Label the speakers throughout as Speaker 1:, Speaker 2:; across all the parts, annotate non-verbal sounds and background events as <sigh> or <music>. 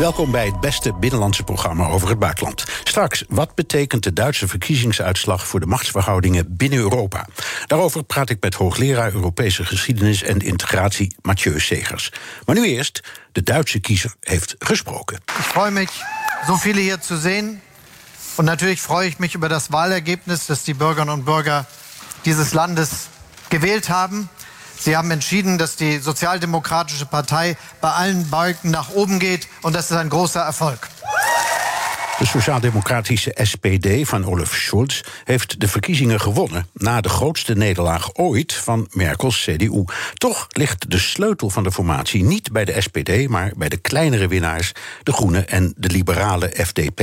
Speaker 1: Welkom bij het beste binnenlandse programma over het buitenland. Straks, wat betekent de Duitse verkiezingsuitslag voor de machtsverhoudingen binnen Europa? Daarover praat ik met hoogleraar Europese geschiedenis en integratie Mathieu Segers. Maar nu eerst, de Duitse kiezer heeft gesproken.
Speaker 2: Ik freue mich, so viele hier zu sehen. Und natürlich freue ich mich über das Wahlergebnis, das die Bürgerinnen und Bürger dieses Landes gewählt haben. Sie haben entschieden, dass die Sozialdemokratische Partei bei allen Balken nach oben geht. Und das ist ein großer Erfolg.
Speaker 1: De sociaal-democratische SPD van Olaf Scholz heeft de verkiezingen gewonnen na de grootste nederlaag ooit van Merkels CDU. Toch ligt de sleutel van de formatie niet bij de SPD, maar bij de kleinere winnaars, de Groenen en de liberale FDP.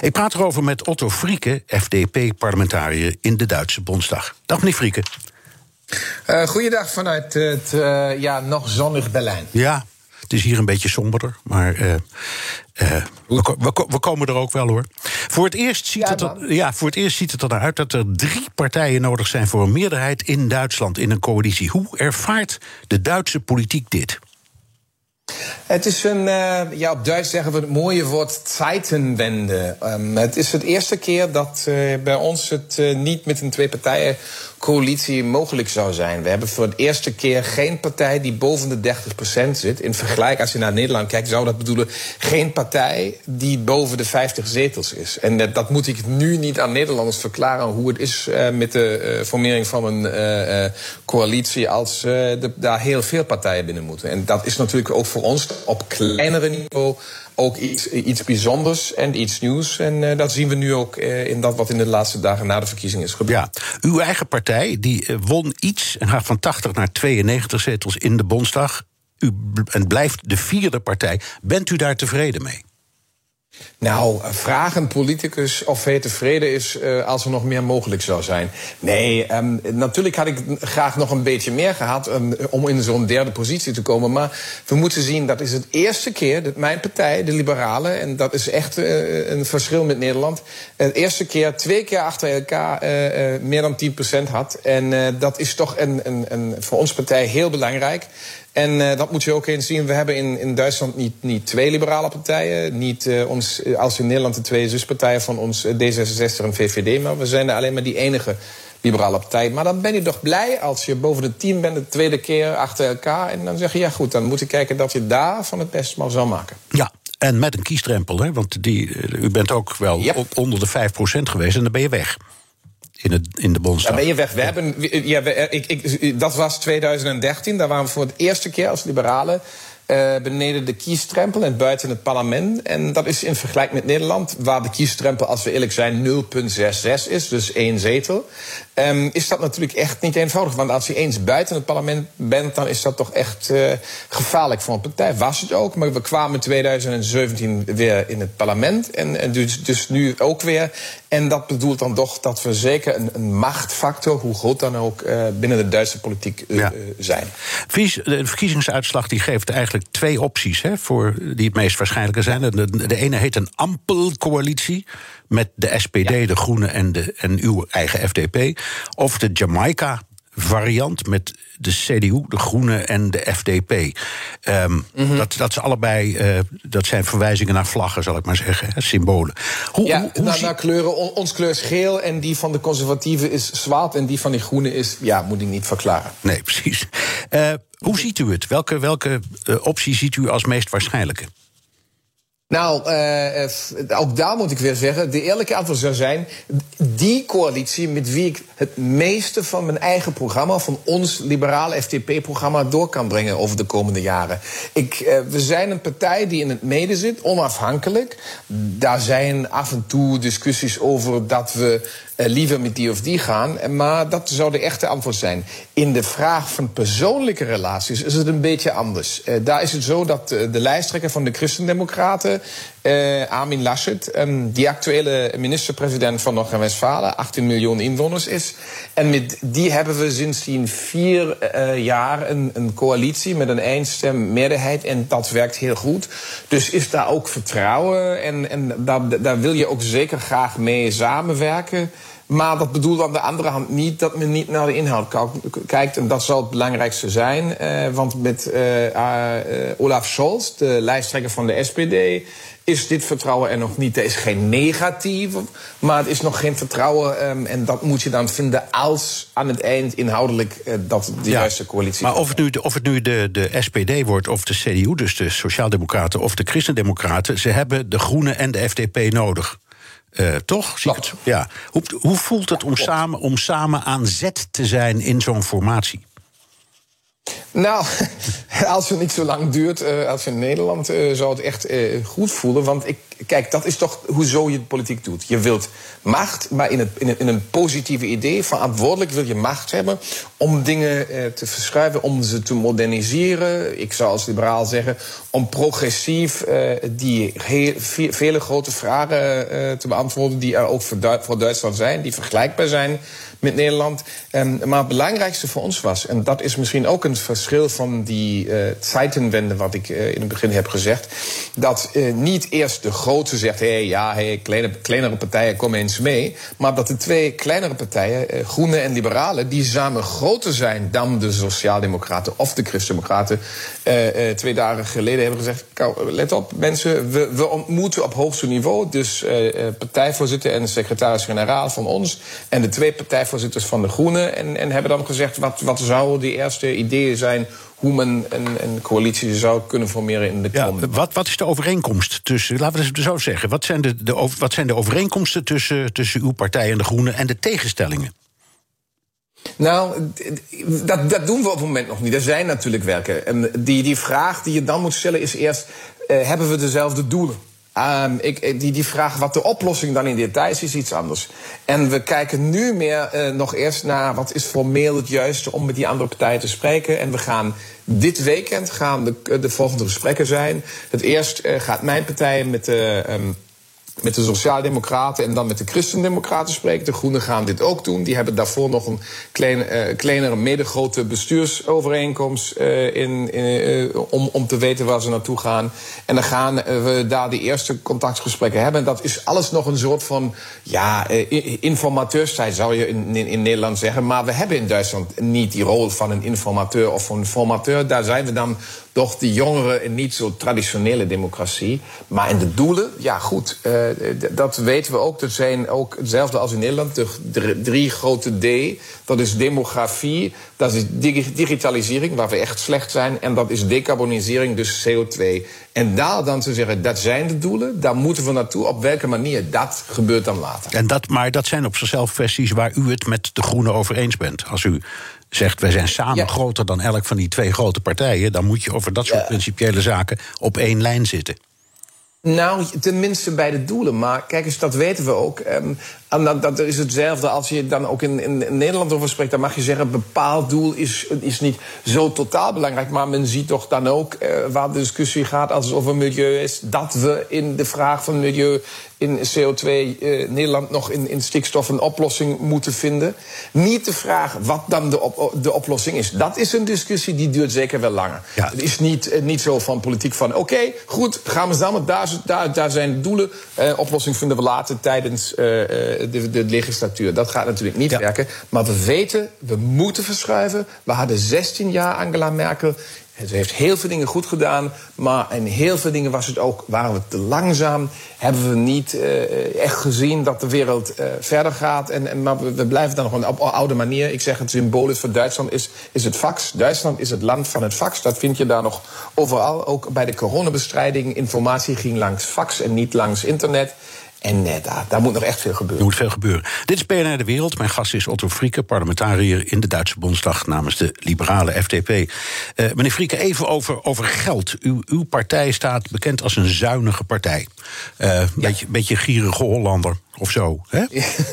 Speaker 1: Ik praat erover met Otto Frieke, FDP-parlementariër in de Duitse Bondsdag. Dag meneer Frieke.
Speaker 3: Uh, goeiedag vanuit het uh, ja, nog zonnig Berlijn.
Speaker 1: Ja, het is hier een beetje somberder, maar uh, we, we, we, komen er ook wel hoor. Voor het, eerst ziet ja, het er, ja, voor het eerst ziet het eruit dat er drie partijen nodig zijn voor een meerderheid in Duitsland in een coalitie. Hoe ervaart de Duitse politiek dit?
Speaker 3: Het is een, uh, ja, op Duits zeggen we het mooie woord Zeitenwende. Um, het is het eerste keer dat uh, bij ons het uh, niet met een twee-partijen coalitie mogelijk zou zijn. We hebben voor het eerste keer geen partij die boven de 30% zit. In vergelijking, als je naar Nederland kijkt, zou dat bedoelen geen partij die boven de 50 zetels is. En dat, moet ik nu niet aan Nederlanders verklaren hoe het is met de formering van een coalitie als daar heel veel partijen binnen moeten. En dat is natuurlijk ook voor ons op kleinere niveau ook iets, iets bijzonders en iets nieuws. En uh, dat zien we nu ook uh, in dat wat in de laatste dagen na de verkiezingen is gebeurd.
Speaker 1: Ja, uw eigen partij die uh, won iets en gaat van 80 naar 92 zetels in de Bondsdag. U en blijft de vierde partij. Bent u daar tevreden mee?
Speaker 3: Nou, vraag een politicus of hij tevreden is uh, als er nog meer mogelijk zou zijn. Nee, um, natuurlijk had ik graag nog een beetje meer gehad um, om in zo'n derde positie te komen. Maar we moeten zien, dat is het eerste keer dat mijn partij, de Liberalen, en dat is echt uh, een verschil met Nederland, de eerste keer twee keer achter elkaar uh, meer dan 10% had. En dat is toch een, een, een, voor ons partij heel belangrijk. En uh, dat moet je ook eens zien. We hebben in, in Duitsland niet, niet twee liberale partijen. Niet uh, ons, als in Nederland de twee zuspartijen van ons, D66 en VVD. Maar we zijn er alleen maar die enige liberale partij. Maar dan ben je toch blij als je boven de tien bent de tweede keer achter elkaar. En dan zeg je, ja goed, dan moet je kijken dat je daar van het best maar zal maken.
Speaker 1: Ja, en met een kiesdrempel, hè? want die, u bent ook wel yep. onder de 5% geweest en dan ben je weg in, het, in de Bondsdag.
Speaker 3: Ja, ben je weg. We hebben, ja, we, ik, ik, dat was 2013. Daar waren we voor het eerste keer als liberalen uh, beneden de kiestrempel en buiten het parlement. En dat is in vergelijking met Nederland, waar de kiestrempel, als we eerlijk zijn, 0,66 is, dus één zetel. Um, is dat natuurlijk echt niet eenvoudig. Want als je eens buiten het parlement bent, dan is dat toch echt uh, gevaarlijk voor een partij. Was het ook, maar we kwamen in 2017 weer in het parlement. En, en dus, dus nu ook weer. En dat bedoelt dan toch dat we zeker een, een machtfactor, hoe groot dan ook, uh, binnen de Duitse politiek uh, ja. zijn.
Speaker 1: De verkiezingsuitslag die geeft eigenlijk twee opties hè, voor die het meest waarschijnlijke zijn. De, de ene heet een ampelcoalitie met de SPD, ja. de Groenen en, de, en uw eigen FDP. Of de Jamaica variant met de CDU, de Groenen en de FDP. Um, mm -hmm. dat, dat, is allebei, uh, dat zijn verwijzingen naar vlaggen, zal ik maar zeggen, hè, symbolen.
Speaker 3: Hoe, ja, hoe, hoe naar, naar kleuren. On, ons kleur is geel en die van de conservatieven is zwart... en die van die groenen is, ja, moet ik niet verklaren.
Speaker 1: Nee, precies. Uh, hoe ziet u het? Welke, welke uh, optie ziet u als meest waarschijnlijke?
Speaker 3: Nou, uh, ook daar moet ik weer zeggen, de eerlijke antwoord zou zijn... die coalitie met wie ik het meeste van mijn eigen programma... van ons liberale FDP-programma door kan brengen over de komende jaren. Ik, uh, we zijn een partij die in het midden zit, onafhankelijk. Daar zijn af en toe discussies over dat we liever met die of die gaan. Maar dat zou de echte antwoord zijn. In de vraag van persoonlijke relaties is het een beetje anders. Uh, daar is het zo dat de lijsttrekker van de Christendemocraten Armin Laschet, um, die actuele minister-president van Noord-Westfalen, 18 miljoen inwoners is. En met die hebben we sindsdien vier jaar een, coalitie met een eenstem meerderheid. En dat werkt heel goed. Dus is daar ook vertrouwen. En, en daar, daar wil je ook zeker graag mee samenwerken. Maar dat bedoelt aan de andere hand niet dat men niet naar de inhoud kijkt. En dat zal het belangrijkste zijn. Uh, want met uh, uh, Olaf Scholz, de lijsttrekker van de SPD, is dit vertrouwen er nog niet. Er is geen negatief, maar het is nog geen vertrouwen. Um, en dat moet je dan vinden als aan het eind inhoudelijk dat de juiste coalitie.
Speaker 1: Maar of het nu, of het nu de, de SPD wordt of de CDU, dus de Sociaaldemocraten of de Christendemocraten, ze hebben de Groenen en de FDP nodig. Uh, toch? Ja. Hoe, hoe, voelt het om samen, om samen aan zet te zijn in zo'n formatie?
Speaker 3: Nou, <laughs> als het niet zo lang duurt uh, als in Nederland, uh, zou het echt uh, goed voelen. Want ik, kijk, dat is toch hoezo je politiek doet. Je wilt macht, maar in, het, in, een, positieve idee. Verantwoordelijk wil je macht hebben om dingen te verschuiven, om ze te moderniseren. Ik zou als liberaal zeggen, om progressief die heel, vele grote vragen te beantwoorden die er ook voor, voor Duitsland zijn, die vergelijkbaar zijn met Nederland. Um, maar het belangrijkste voor ons was, en dat is misschien ook een verschil van die uh, Zeitenwende, wat ik uh, in het begin heb gezegd, dat uh, niet eerst de grote zegt: hé, hey, ja, hey, kleine, kleinere partijen komen eens mee. Maar dat de twee kleinere partijen, Groene en Liberalen, die samen groter zijn dan de Sociaaldemocraten of de Christendemocraten, twee dagen geleden hebben gezegd: let op, mensen, we, we ontmoeten op hoogste niveau. Dus partijvoorzitter en secretaris-generaal van ons en de twee partijvoorzitters voorzitters van de Groenen. En, en hebben dan gezegd, wat, wat zouden die eerste ideeën zijn hoe men een, een, coalitie zou kunnen formeren in de komende...
Speaker 1: Ja, wat, wat is de overeenkomst tussen, laten we het zo zeggen... wat zijn de, de, wat zijn de overeenkomsten tussen, tussen uw partij en de Groenen... en de tegenstellingen?
Speaker 3: Nou, dat, dat doen we op het moment nog niet. Er zijn natuurlijk werken. En die, die vraag die je dan moet stellen is eerst... Uh, hebben we dezelfde doelen? Um, ik, die, die vraag wat de oplossing dan in detail is, is iets anders. En we kijken nu meer uh, nog eerst naar wat is formeel het juiste om met die andere partijen te spreken. En we gaan dit weekend gaan de, de volgende gesprekken zijn. Het eerst uh, gaat mijn partij met de. Um, met de Sociaaldemocraten en dan met de Christendemocraten spreken. De Groenen gaan dit ook doen. Die hebben daarvoor nog een klein, uh, kleinere, middengrote bestuursovereenkomst uh, in, om, om te weten waar ze naartoe gaan. En dan gaan we daar de eerste contactgesprekken hebben. En dat is alles nog een soort van ja, informateurstijd, zou je in, in, in, Nederland zeggen. Maar we hebben in Duitsland niet die rol van een informateur of van een formateur. Daar zijn we dan toch de jongere en niet zo traditionele democratie. Maar in de doelen, ja goed, uh, dat weten we ook. Dat zijn ook hetzelfde als in Nederland, de drie grote D. Dat is demografie, dat is digitalisering, waar we echt slecht zijn. En dat is decarbonisering, dus CO2. En daar dan te zeggen, dat zijn de doelen, daar moeten we naartoe. Op welke manier, dat gebeurt dan later.
Speaker 1: En dat, maar dat zijn op zichzelf kwesties waar u het met de Groenen over eens bent. Als u zegt wij zijn samen groter dan elk van die twee grote partijen, dan moet je over dat soort ja. principiële zaken op één lijn zitten.
Speaker 3: Nou, tenminste bij de doelen. Maar kijk eens, dat weten we ook. Um, en dat, dat, is hetzelfde als je dan ook in, in, Nederland over spreekt. Dan mag je zeggen, een bepaald doel is, is niet zo totaal belangrijk. Maar men ziet toch dan ook, uh, waar de discussie gaat als het over milieu is... dat we in de vraag van milieu in CO2 uh, Nederland nog in, in stikstof een oplossing moeten vinden. Niet de vraag wat dan de, op, de oplossing is. Dat is een discussie die duurt zeker wel langer. Ja. Het is niet, uh, niet zo van politiek van oké, okay, goed, gaan we samen, daar, daar, daar zijn doelen. Oplossing vinden we later tijdens de, de legislatuur. Dat gaat natuurlijk niet werken. Maar we weten, we moeten verschuiven. We hadden 16 jaar Angela Merkel. Ze heeft heel veel dingen goed gedaan, maar in heel veel dingen was het ook, waren we te langzaam. Hebben we niet uh, echt gezien dat de wereld uh, verder gaat. En, en, maar we, we blijven dan nog op oude manier. Ik zeg het symbolisch voor Duitsland is, is het fax. Duitsland is het land van het fax. Dat vind je daar nog overal. Ook bij de coronabestrijding. Informatie ging langs fax en niet langs internet. En eh, daar, daar, moet nog echt veel gebeuren.
Speaker 1: Er moet veel gebeuren. Dit is BNR De Wereld. Mijn gast is Otto Frieke, parlementariër in de Duitse Bondsdag namens de liberale FDP. Uh, eh, meneer Frieke, even over, over geld. Uw, uw partij staat bekend als een zuinige partij. Uh, ja. beetje, beetje gierige Hollander of zo. Hè?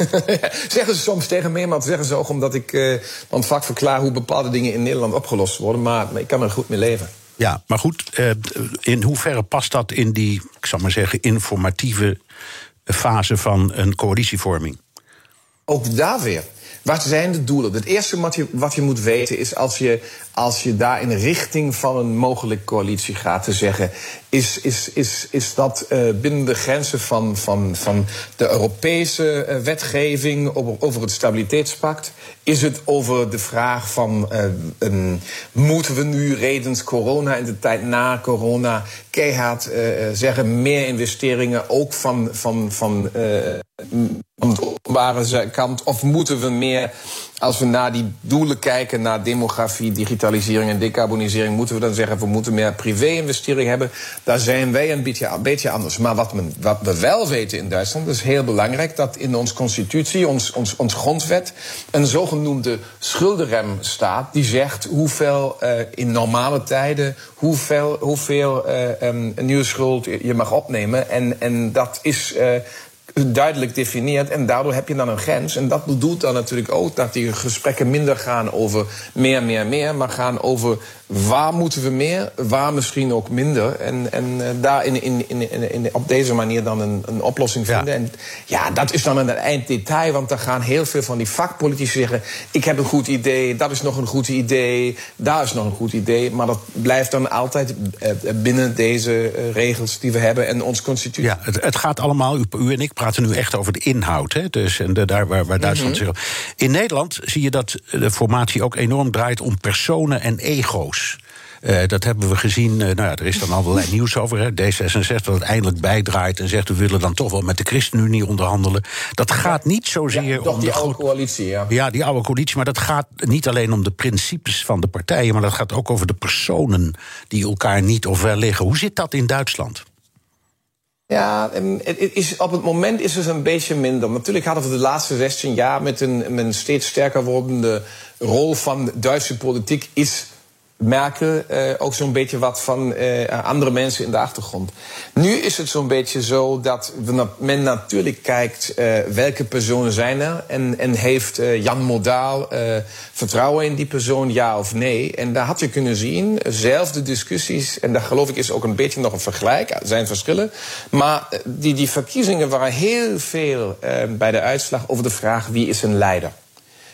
Speaker 1: <laughs>
Speaker 3: zeggen ze soms tegen mij, maar zeggen ze ook omdat ik uh, vaak verklaar hoe bepaalde dingen in Nederland opgelost worden. Maar, ik kan er goed mee leven.
Speaker 1: Ja, maar goed, eh, in hoeverre past dat in die, ik zal maar zeggen, informatieve fase van een coalitievorming?
Speaker 3: Ook daar weer. Wat zijn de doelen? Het eerste wat je, wat je moet weten is als je, als je daar in de richting van een mogelijke coalitie gaat te zeggen. Is, is, is, is dat uh, binnen de grenzen van, van, van de Europese uh, wetgeving over, over het stabiliteitspact? Is het over de vraag van uh, een, moeten we nu redens corona in de tijd na corona keihard zeggen meer investeringen ook van, van, van van de openbare kant? Of moeten we meer, als we naar die doelen kijken, naar demografie, digitalisering en decarbonisering, moeten we dan zeggen we moeten meer privé-investering hebben? Daar zijn wij een beetje, een beetje anders. Maar wat, men, wat we wel weten in Duitsland, is heel belangrijk dat in onze constitutie, ons, ons, ons grondwet, een zogenoemde schuldenrem staat. Die zegt hoeveel uh, in normale tijden, hoeveel, hoeveel uh, nieuwe schuld je mag opnemen. En, en dat is. Uh, duidelijk definieert. En daardoor heb je dan een grens. En dat bedoelt dan natuurlijk ook dat die gesprekken minder gaan over meer, meer, meer. Maar gaan over waar moeten we meer, waar misschien ook minder. En, en uh, daar in, in, in, in, op deze manier dan een, een oplossing vinden. Ja. En ja, dat is dan een einddetail. Want dan gaan heel veel van die vakpolitici zeggen... ik heb een goed idee, dat is nog een goed idee, daar is nog een goed idee. Maar dat blijft dan altijd uh, binnen deze uh, regels die we hebben en onze constitutie.
Speaker 1: Ja, het, het gaat allemaal, u, u, en ik praten nu echt over de inhoud. Hè? Dus, en de, daar waar, waar Duitsland mm -hmm. zich... In Nederland zie je dat de formatie ook enorm draait om personen en ego's. Uh, dat hebben we gezien. Uh, nou ja, er is dan allerlei <laughs> nieuws over. Hè. D66 dat eindelijk bijdraait en zegt... we willen dan toch wel met de ChristenUnie onderhandelen. Dat gaat niet zozeer
Speaker 3: ja,
Speaker 1: om...
Speaker 3: die oude coalitie, ja.
Speaker 1: Ja, die oude coalitie. Maar dat gaat niet alleen om de principes van de partijen... maar dat gaat ook over de personen die elkaar niet of wel liggen. Hoe zit dat in Duitsland?
Speaker 3: Ja, het is, op het moment is het een beetje minder. Natuurlijk hadden we de laatste 16 jaar met een, met een steeds sterker wordende rol van Duitse politiek... is merken uh, ook zo'n beetje wat van uh, andere mensen in de achtergrond. Nu is het zo'n beetje zo dat men natuurlijk kijkt uh, welke personen zijn er en, en heeft Jan Modaal vertrouwen in die persoon, ja of nee. En daar had je kunnen zien, zelfde discussies, en daar geloof ik is ook een beetje nog een vergelijk, er zijn verschillen. Maar die, die verkiezingen waren heel veel bij de uitslag over de vraag wie is een leider.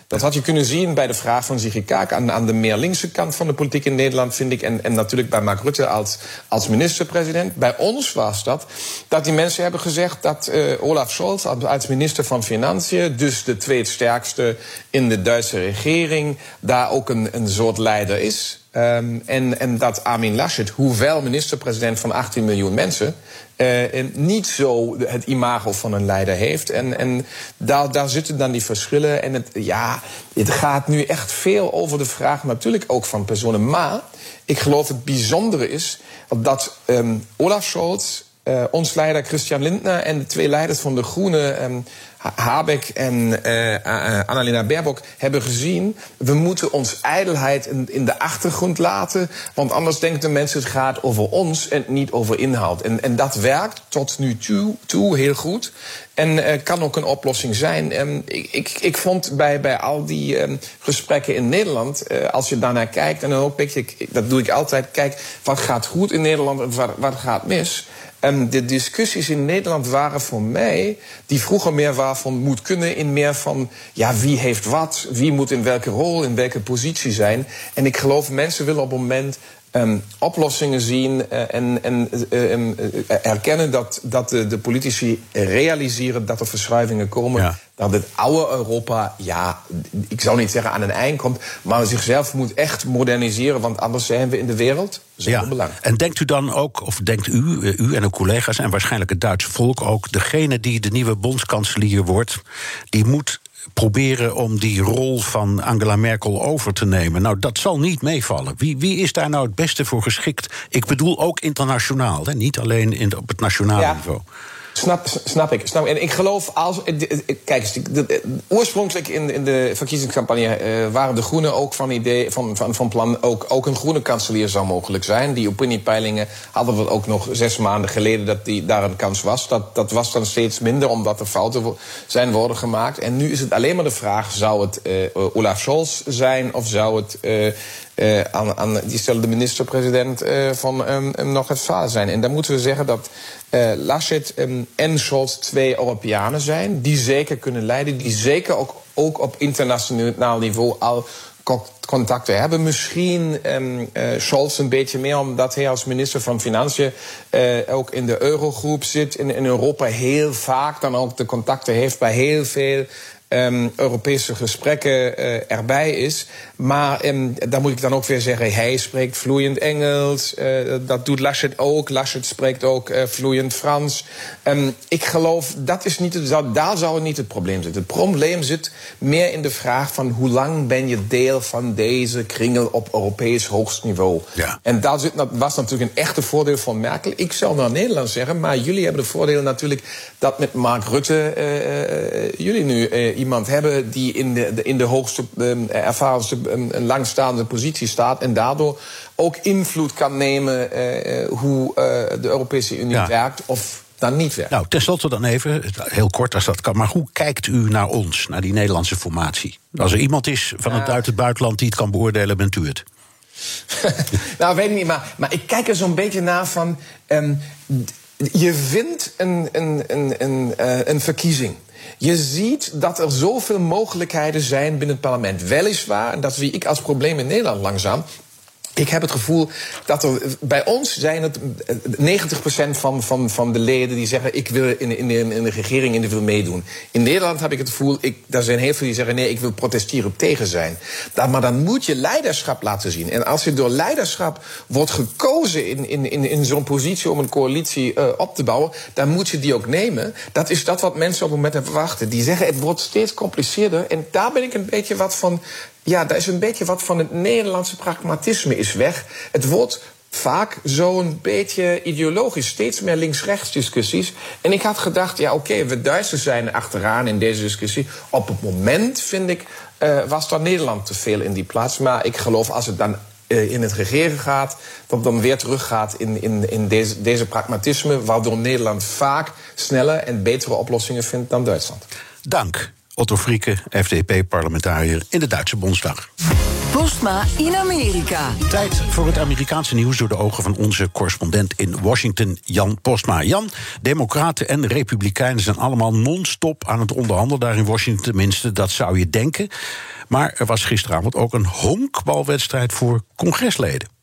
Speaker 3: Dat had je kunnen zien bij de vraag van Sigrid Kaak aan, aan, de meer linkse kant van de politiek in Nederland, vind ik. En, en natuurlijk bij Mark Rutte als, als minister-president. Bij ons was dat dat die mensen hebben gezegd dat uh, Olaf Scholz als minister van Financiën, dus de tweede in de Duitse regering, daar ook een, een soort leider is. Um, en, en dat Armin Laschet, hoewel minister-president van 18 miljoen mensen, uh, niet zo het imago van een leider heeft. En, en daar, daar zitten dan die verschillen. En het, ja, het gaat nu echt veel over de vraag, natuurlijk ook van personen. Maar ik geloof het bijzondere is dat um, Olaf Scholz, uh, ons leider Christian Lindner en de twee leiders van de Groenen. Um, Habeck en uh, Annalena Baerbock hebben gezien... we moeten ons ijdelheid in, in, de achtergrond laten... want anders denken de mensen het gaat over ons en niet over inhoud. En, en dat werkt tot nu toe, toe heel goed. En kan ook een oplossing zijn. Um, ik, ik, ik, vond bij, bij al die um, gesprekken in Nederland, als je daarnaar kijkt, en dan ook beetje, dat doe ik altijd, kijk, wat gaat goed in Nederland en wat, wat gaat mis. En de discussies in Nederland waren voor mij, die vroeger meer waren van moet kunnen, in meer van ja, wie heeft wat, wie moet in welke rol, in welke positie zijn. En ik geloof, mensen willen op het moment um, oplossingen zien uh, en, en uh, um, erkennen dat, dat de, de, politici realiseren dat er verschuivingen komen. Ja. Dat het oude Europa, ja, ik zou niet zeggen aan een eind komt, maar zichzelf moet echt moderniseren, want anders zijn we in de wereld ja. belang.
Speaker 1: En denkt u dan ook, of denkt u, u en uw collega's en waarschijnlijk het Duitse volk ook, degene die de nieuwe bondskanselier wordt, die moet proberen om die rol van Angela Merkel over te nemen. Nou, dat zal niet meevallen. Wie, wie is daar nou het beste voor geschikt? Ik bedoel ook internationaal, hè? niet alleen in, op het nationale
Speaker 3: ja.
Speaker 1: niveau.
Speaker 3: Snap, snap ik. Snap, en ik geloof als. Kijk eens, oorspronkelijk in, in de verkiezingscampagne waren de Groenen ook van idee, van, van, van plan. Ook, ook een groene kanselier zou mogelijk zijn. Die opiniepeilingen hadden we ook nog zes maanden geleden dat die, daar een kans was. Dat, dat was dan steeds minder omdat er fouten zijn worden gemaakt. En nu is het alleen maar de vraag: zou het uh, Olaf Scholz zijn of zou het. Uh, aan, aan, die stelde de minister-president uh, van um, um, nog het vader zijn. En dan moeten we zeggen dat uh, Laschet um, en Scholz twee Europeanen zijn. Die zeker kunnen leiden. Die zeker ook, ook op internationaal niveau al contacten hebben. Misschien Scholz een beetje meer, omdat hij als minister van Financiën ook in de eurogroep zit. In, in Europa heel vaak dan ook de contacten heeft bij heel veel Europese gesprekken uh, erbij is. Maar um, daar moet ik dan ook weer zeggen, hij spreekt vloeiend Engels. Uh, dat doet Laschet ook. Laschet spreekt ook uh, vloeiend Frans. Um, ik geloof, dat is niet het, daar zou niet het probleem zitten. Het probleem zit meer in de vraag van hoe lang ben je deel van deze kringel op Europees hoogst niveau. Ja. En daar zit, dat was natuurlijk een echte voordeel van Merkel. Ik zou naar Nederland zeggen, maar jullie hebben het voordeel natuurlijk dat met Mark Rutte jullie nu iemand hebben die in de, de in de hoogste, um, ervarenste, een langstaande positie staat. En daardoor ook invloed kan nemen uh, hoe uh, de Europese Unie ja. werkt. Of dan niet werkt.
Speaker 1: Nou, tenslotte dan even, heel kort als dat kan. Maar hoe kijkt u naar ons, naar die Nederlandse formatie? Als er iemand is van het, uit het buitenland die het kan beoordelen, bent u het. <laughs>
Speaker 3: nou, weet ik niet, maar, maar ik kijk er zo'n beetje naar van. Um, je vindt een, een, een, een, een verkiezing. Je ziet dat er zoveel mogelijkheden zijn binnen het parlement. Weliswaar, en dat zie ik als probleem in Nederland langzaam. Ik heb het gevoel dat er bij ons zijn het 90% van, van, van de leden die zeggen: ik wil in, in, in de regering in de wil meedoen. In Nederland heb ik het gevoel, ik, daar zijn heel veel die zeggen: nee, ik wil protesteren tegen zijn. Dat, maar dan moet je leiderschap laten zien. En als je door leiderschap wordt gekozen in, in, in, in zo'n positie om een coalitie uh, op te bouwen, dan moet je die ook nemen. Dat is dat wat mensen op het moment hebben verwachten. Die zeggen: het wordt steeds compliceerder. En daar ben ik een beetje wat van ja, daar is een beetje wat van het Nederlandse pragmatisme is weg. Het wordt vaak zo'n beetje ideologisch. Steeds meer links-rechts discussies. En ik had gedacht, ja oké, we Duitsers zijn achteraan in deze discussie. Op het moment, vind ik, uh, was dan Nederland te veel in die plaats. Maar ik geloof als het dan uh, in het regeren gaat, dat het dan weer teruggaat in, in, in deze, deze pragmatisme, waardoor Nederland vaak snelle en betere oplossingen vindt dan Duitsland.
Speaker 1: Dank. Otto Frieke, FDP-parlementariër in de Duitse Bondsdag.
Speaker 4: Postma in Amerika.
Speaker 1: Tijd voor het Amerikaanse nieuws door de ogen van onze correspondent in Washington, Jan Postma. Jan, Democraten en Republikeinen zijn allemaal non-stop aan het onderhandelen daar in Washington, tenminste, dat zou je denken. Maar er was gisteravond ook een honkbalwedstrijd voor congresleden.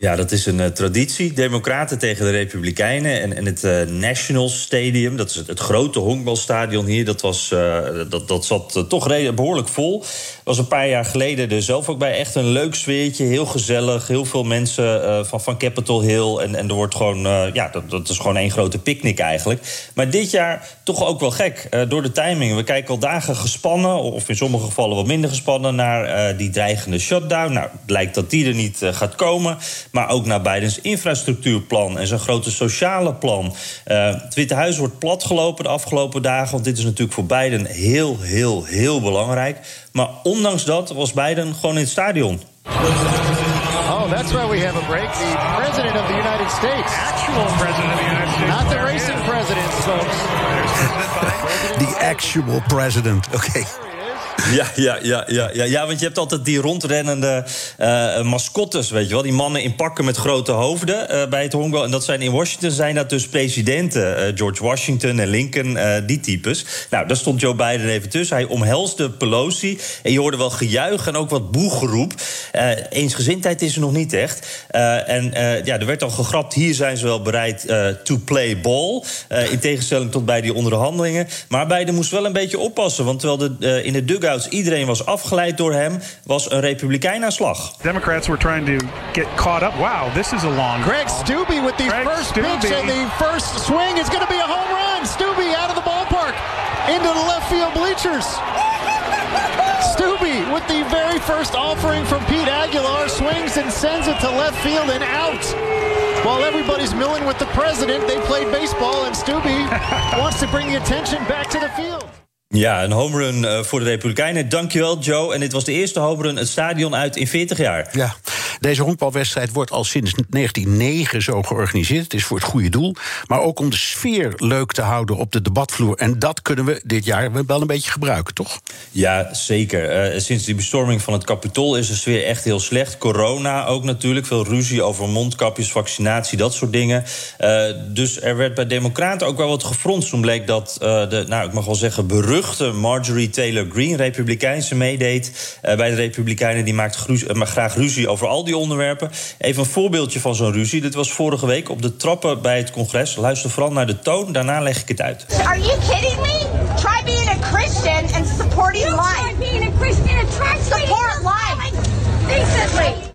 Speaker 5: Ja, dat is een uh, traditie. Democraten tegen de Republikeinen. En, en het uh, National Stadium, dat is het, grote honkbalstadion hier... dat, was, uh, dat, dat zat toch behoorlijk vol. was een paar jaar geleden er zelf ook bij. Echt een leuk sfeertje, heel gezellig. Heel veel mensen van, van Capitol Hill. En, en er wordt gewoon... ja, dat, dat is gewoon één grote picknick eigenlijk. Maar dit jaar toch ook wel gek, door de timing. We kijken al dagen gespannen, of in sommige gevallen wat minder gespannen... naar die dreigende shutdown. Nou, het lijkt dat die er niet gaat komen... Maar ook naar Bidens infrastructuurplan en zijn grote sociale plan. Uh, het Witte Huis wordt platgelopen de afgelopen dagen. Want dit is natuurlijk voor Biden heel, heel, heel belangrijk. Maar ondanks dat was Biden gewoon in het stadion.
Speaker 6: Oh, that's why we have a break. The president of the United States. Actual president of the United States. Not the racing president, folks.
Speaker 1: The actual president. Oké. Okay.
Speaker 5: Ja, ja, ja, ja, ja, ja, want je hebt altijd die rondrennende uh, mascottes, weet je wel. Die mannen in pakken met grote hoofden uh, bij het honkbal. En dat zijn in Washington zijn dat dus presidenten. Uh, George Washington en Lincoln, die types. Nou, daar stond Joe Biden even tussen. Hij omhelsde Pelosi. En je hoorde wel gejuich en ook wat boegeroep. eensgezindheid is er nog niet echt. en ja, er werd al gegrapt, hier zijn ze wel bereid to play ball. in tegenstelling tot bij die onderhandelingen. Maar Biden moest wel een beetje oppassen. Want terwijl de, in de dugout iedereen was afgeleid door hem, was een republikein aan slag.
Speaker 7: Democrats were trying to get caught up. Wow, this is a long.
Speaker 6: Greg Stubbe with the Greg first Stubbe. pitch and the first swing is going to be a home run. Stubbe out of the ballpark into the left field bleachers. Stubbe with the very first offering from Pete Aguilar swings and sends it to left field and out. while everybody's milling with the president, they played baseball, and Stubby <laughs> wants to bring the attention back to the field.
Speaker 5: Ja, een homerun uh, voor de Republikeinen. Dankjewel, Joe. En dit was de eerste homerun het stadion uit in 40 jaar.
Speaker 1: Ja, deze honkbalwedstrijd wordt al sinds 1909 zo georganiseerd. Het is voor het goede doel. Maar ook om de sfeer leuk te houden op de debatvloer. En dat kunnen we dit jaar wel een beetje gebruiken, toch?
Speaker 5: Ja, zeker. Uh, sinds die bestorming van het Capitool is de sfeer echt heel slecht. Corona ook natuurlijk. Veel ruzie over mondkapjes, vaccinatie, dat soort dingen. Uh, dus er werd bij Democraten ook wel wat gefronst. Toen bleek dat de, nou, ik mag wel zeggen, berucht Marjorie Taylor Greene, Republikeinse, meedeed uh, bij de Republikeinen. Die maakt uh, graag ruzie over al die onderwerpen. Even een voorbeeldje van zo'n ruzie. Dit was vorige week op de trappen bij het congres. Luister vooral naar de toon, daarna leg ik het uit.
Speaker 8: Are you kidding me? Try being a Christian and supporting life. Try being a Christian and try support life. Decently.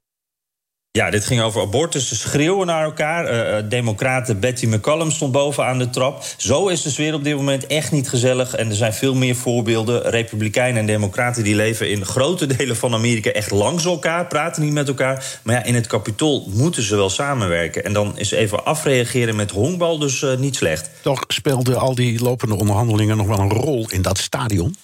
Speaker 5: Ja, dit ging over abortus. Ze schreeuwen naar elkaar. Uh, Democraten Betty McCollum stond bovenaan de trap. Zo is de sfeer op dit moment echt niet gezellig. En er zijn veel meer voorbeelden. Republikeinen en Democraten die leven in grote delen van Amerika echt langs elkaar, praten niet met elkaar. Maar ja, in het kapitool moeten ze wel samenwerken. En dan is even afreageren met honkbal dus uh, niet slecht.
Speaker 1: Toch speelden al die lopende onderhandelingen nog wel een rol in dat stadion?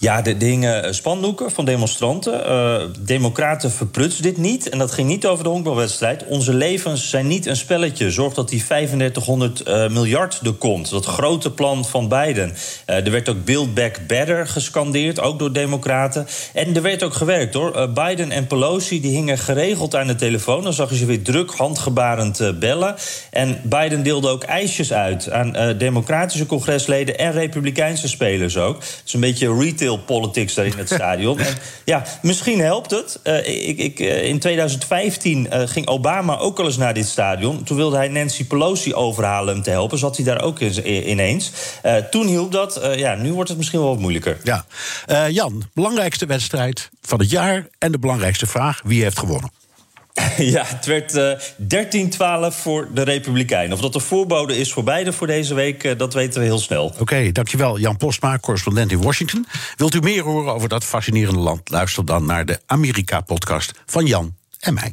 Speaker 5: Ja, de dingen spandoeken van demonstranten. Uh, democraten verprutsen dit niet. En dat ging niet over de honkbalwedstrijd. Onze levens zijn niet een spelletje. Zorg dat die 3500 uh, miljard er komt. Dat grote plan van Biden. Er werd ook Build Back Better gescandeerd, ook door democraten. En er werd ook gewerkt hoor. Biden en Pelosi die hingen geregeld aan de telefoon. Dan zag je ze weer druk handgebarend bellen. En Biden deelde ook ijsjes uit aan democratische congresleden en republikeinse spelers ook. Het is een beetje retail politics daar in het stadion. <laughs> En ja, misschien helpt het. Uh, ik, ik, uh, in 2015 uh, ging Obama ook al eens naar dit stadion. Toen wilde hij Nancy Pelosi overhalen hem te helpen. Zat hij daar ook in, ineens. toen hielp dat. ja, nu wordt het misschien wel wat moeilijker.
Speaker 1: Ja. Jan, belangrijkste wedstrijd van het jaar. En de belangrijkste vraag: wie heeft gewonnen? <laughs>
Speaker 5: Ja, het werd uh, 13-12 voor de Republikeinen. Of dat de voorbode is voor beide voor deze week, uh, dat weten we heel snel.
Speaker 1: Oké, dankjewel Jan Postma, correspondent in Washington. Wilt u meer horen over dat fascinerende land? Luister dan naar de Amerika-podcast van Jan en mij.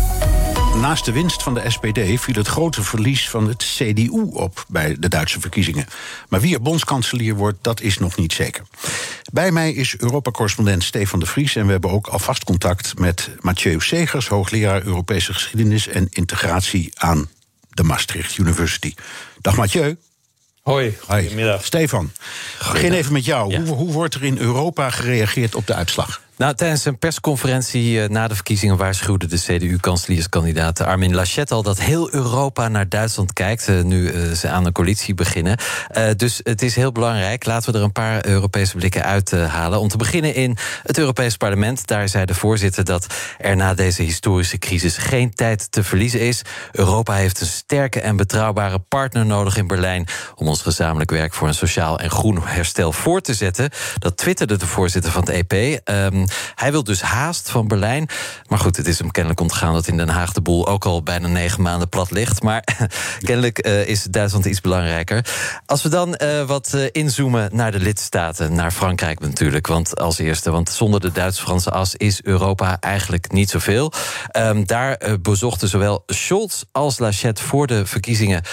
Speaker 1: Naast de winst van de SPD viel het grote verlies van het CDU op bij de Duitse verkiezingen. Maar wie er bondskanselier wordt, dat is nog niet zeker. Bij mij is Europa-correspondent Stefan de Vries en we hebben ook alvast contact met Mathieu Segers, hoogleraar Europese geschiedenis en integratie aan de Maastricht University. Dag Mathieu.
Speaker 9: Hoi, goedemiddag.
Speaker 1: Stefan, begin even met jou. Ja. Hoe, hoe wordt er in Europa gereageerd op de uitslag?
Speaker 9: Nou, tijdens een persconferentie na de verkiezingen waarschuwde de CDU-kanselierskandidaat Armin Laschet al dat heel Europa naar Duitsland kijkt. nu ze aan een coalitie beginnen. dus het is heel belangrijk. Laten we er een paar Europese blikken uithalen. Om te beginnen in het Europees Parlement. Daar zei de voorzitter dat er na deze historische crisis geen tijd te verliezen is. Europa heeft een sterke en betrouwbare partner nodig in Berlijn. om ons gezamenlijk werk voor een sociaal en groen herstel voor te zetten. Dat twitterde de voorzitter van het EP. Um, hij wil dus haast van Berlijn. Maar goed, het is hem kennelijk ontgaan dat in Den Haag de boel ook al bijna negen maanden plat ligt. Maar <laughs> kennelijk uh, is Duitsland iets belangrijker. Als we dan uh, wat uh, inzoomen naar de lidstaten, naar Frankrijk natuurlijk. Want als eerste, want zonder de Duits-Franse as is Europa eigenlijk niet zoveel. Um, daar bezochten zowel Scholz als Lachette voor de verkiezingen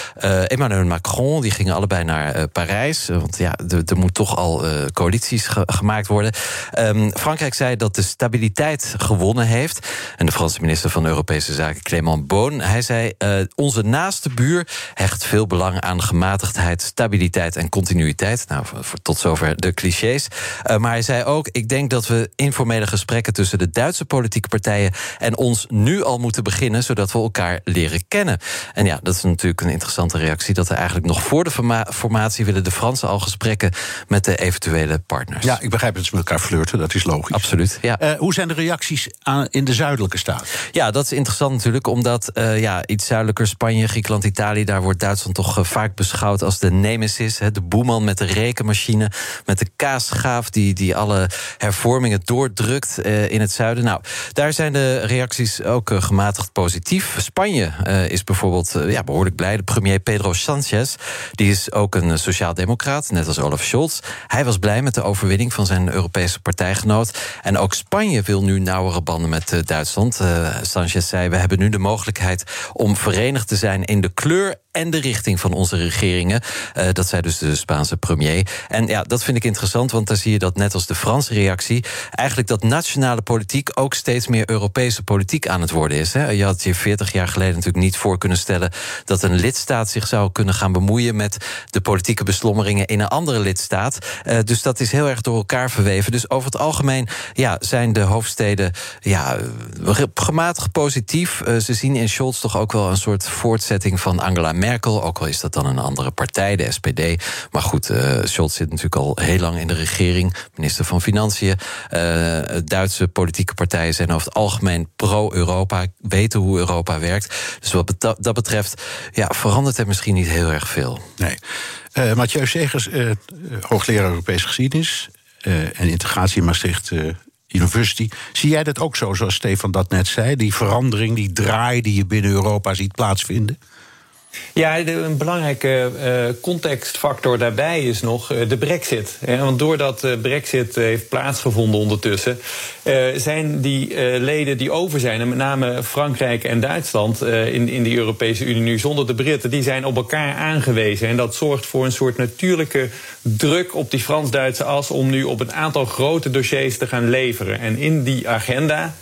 Speaker 9: Emmanuel Macron. Die gingen allebei naar Parijs. Want ja, er moet toch al coalities ge gemaakt worden. Um, Frankrijk zei dat de stabiliteit gewonnen heeft. En de Franse minister van Europese Zaken, Clément Beaune, hij zei: uh, Onze naaste buur hecht veel belang aan gematigdheid, stabiliteit en continuïteit. Nou, voor, tot zover de clichés. Uh, maar hij zei ook: Ik denk dat we informele gesprekken tussen de Duitse politieke partijen en ons nu al moeten beginnen, zodat we elkaar leren kennen. En ja, dat is natuurlijk een interessante reactie. Dat er eigenlijk nog voor de formatie willen de Fransen al gesprekken met de eventuele partners.
Speaker 1: Ja, ik begrijp dat ze met elkaar flirten, dat is logisch.
Speaker 9: absoluut. Ja.
Speaker 1: Eh, hoe zijn de reacties aan, in de zuidelijke staten?
Speaker 9: Ja, dat is interessant natuurlijk, omdat uh, ja, iets zuidelijker Spanje, Griekenland, Italië, daar wordt Duitsland toch uh, vaak beschouwd als de nemesis. Hè, de boeman met de rekenmachine, met de kaasschaaf die, die alle hervormingen doordrukt in het zuiden. Nou, daar zijn de reacties ook gematigd positief. Spanje is bijvoorbeeld ja, behoorlijk blij. De premier Pedro Sanchez, die is ook een sociaaldemocraat, net als Olaf Scholz. Hij was blij met de overwinning van zijn Europese partijgenoot. En ook Spanje wil nu nauwere banden met uh, Duitsland. Uh, Sanchez zei: We hebben nu de mogelijkheid om verenigd te zijn in de kleur en de richting van onze regeringen. Uh, dat zei dus de Spaanse premier. En ja, dat vind ik interessant, want daar zie je dat net als de Franse reactie, eigenlijk dat nationale politiek ook steeds meer Europese politiek aan het worden is. Hè. Je had je 40 jaar geleden natuurlijk niet voor kunnen stellen dat een lidstaat zich zou kunnen gaan bemoeien met de politieke beslommeringen in een andere lidstaat. Uh, dus dat is heel erg door elkaar verweven. Dus over het algemeen ja, zijn de hoofdsteden ja, gematigd positief. Uh, ze zien in Scholz toch ook wel een soort voortzetting van Angela Merkel. Ook al is dat dan een andere partij, de SPD. Maar goed, uh, Scholz zit natuurlijk al heel lang in de regering. Minister van Financiën. Uh, Duitse politieke partijen zijn over het algemeen pro-Europa. Weten hoe Europa werkt. Dus wat dat betreft ja, verandert er misschien niet heel erg veel.
Speaker 1: Nee. Uh, Mathieu Segers, hoogleraar Europese geschiedenis en integratie in Maastricht University. Zie jij dat ook zo, zoals Stefan dat net zei? Die verandering, die draai die je binnen Europa ziet plaatsvinden?
Speaker 10: Ja, een belangrijke uh, contextfactor daarbij is nog uh, de brexit. Want doordat de brexit heeft plaatsgevonden ondertussen... Zijn die leden die over zijn, en met name Frankrijk en Duitsland... in, in de Europese Unie nu zonder de Britten... die zijn op elkaar aangewezen. En dat zorgt voor een soort natuurlijke druk op die Frans-Duitse as... om nu op een aantal grote dossiers te gaan leveren. En in die agenda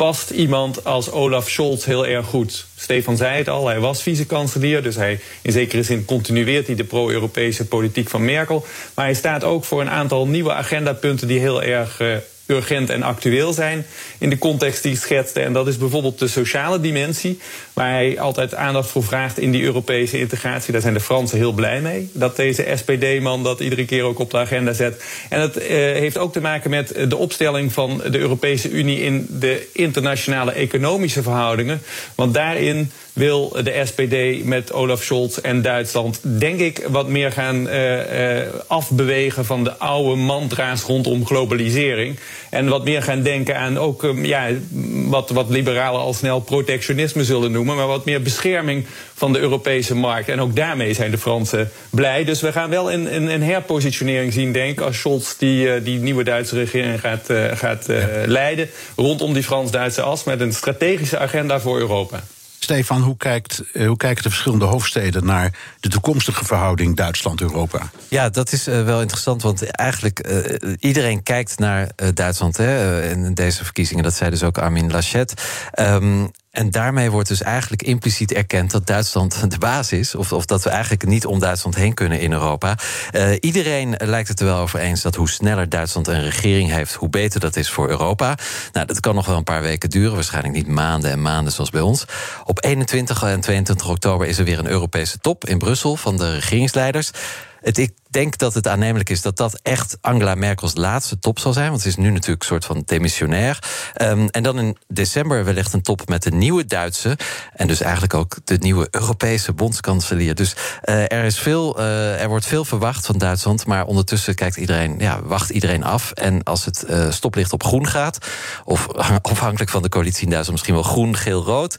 Speaker 10: past iemand als Olaf Scholz heel erg goed. Stefan zei het al, hij was vicekanselier, dus hij in zekere zin continueert hij de pro-Europese politiek van Merkel. Maar hij staat ook voor een aantal nieuwe agendapunten die heel erg uh, urgent en actueel zijn in de context die ik schetste. En dat is bijvoorbeeld de sociale dimensie, waar hij altijd aandacht voor vraagt in die Europese integratie. Daar zijn de Fransen heel blij mee, dat deze SPD-man dat iedere keer ook op de agenda zet. En dat uh, heeft ook te maken met de opstelling van de Europese Unie in de internationale economische verhoudingen. Want daarin wil de SPD met Olaf Scholz en Duitsland, denk ik, wat meer gaan uh, uh, afbewegen van de oude mantra's rondom globalisering. En wat meer gaan denken aan ook um, ja, wat, wat liberalen al snel protectionisme zullen noemen, maar wat meer bescherming van de Europese markt. En ook daarmee zijn de Fransen blij. Dus we gaan wel een, een, een herpositionering zien, denk ik, als Scholz die, uh, die nieuwe Duitse regering gaat, gaat leiden rondom die Frans-Duitse as met een strategische agenda voor Europa.
Speaker 1: Stefan, hoe, kijkt, hoe kijken de verschillende hoofdsteden naar de toekomstige verhouding Duitsland-Europa?
Speaker 9: Ja, dat is uh, wel interessant, want eigenlijk uh, iedereen kijkt naar Duitsland hè, in deze verkiezingen. Dat zei dus ook Armin Laschet. Um, en daarmee wordt dus eigenlijk impliciet erkend dat Duitsland de baas is. Of, of dat we eigenlijk niet om Duitsland heen kunnen in Europa. Uh, iedereen lijkt het er wel over eens dat hoe sneller Duitsland een regering heeft, hoe beter dat is voor Europa. Nou, dat kan nog wel een paar weken duren. Waarschijnlijk niet maanden en maanden zoals bij ons. Op 21 en 22 oktober is er weer een Europese top in Brussel van de regeringsleiders. Het, denk dat het aannemelijk is dat dat echt Angela Merkels laatste top zal zijn. Want ze is nu natuurlijk een soort van demissionair. Um, en dan in december wellicht een top met de nieuwe Duitse. En dus eigenlijk ook de nieuwe Europese bondskanselier. Dus uh, er, is veel, uh, er wordt veel verwacht van Duitsland. Maar ondertussen kijkt iedereen, ja, wacht iedereen af. En als het uh, stoplicht op groen gaat, of <laughs> afhankelijk van de coalitie in Duitsland misschien wel groen, geel, rood.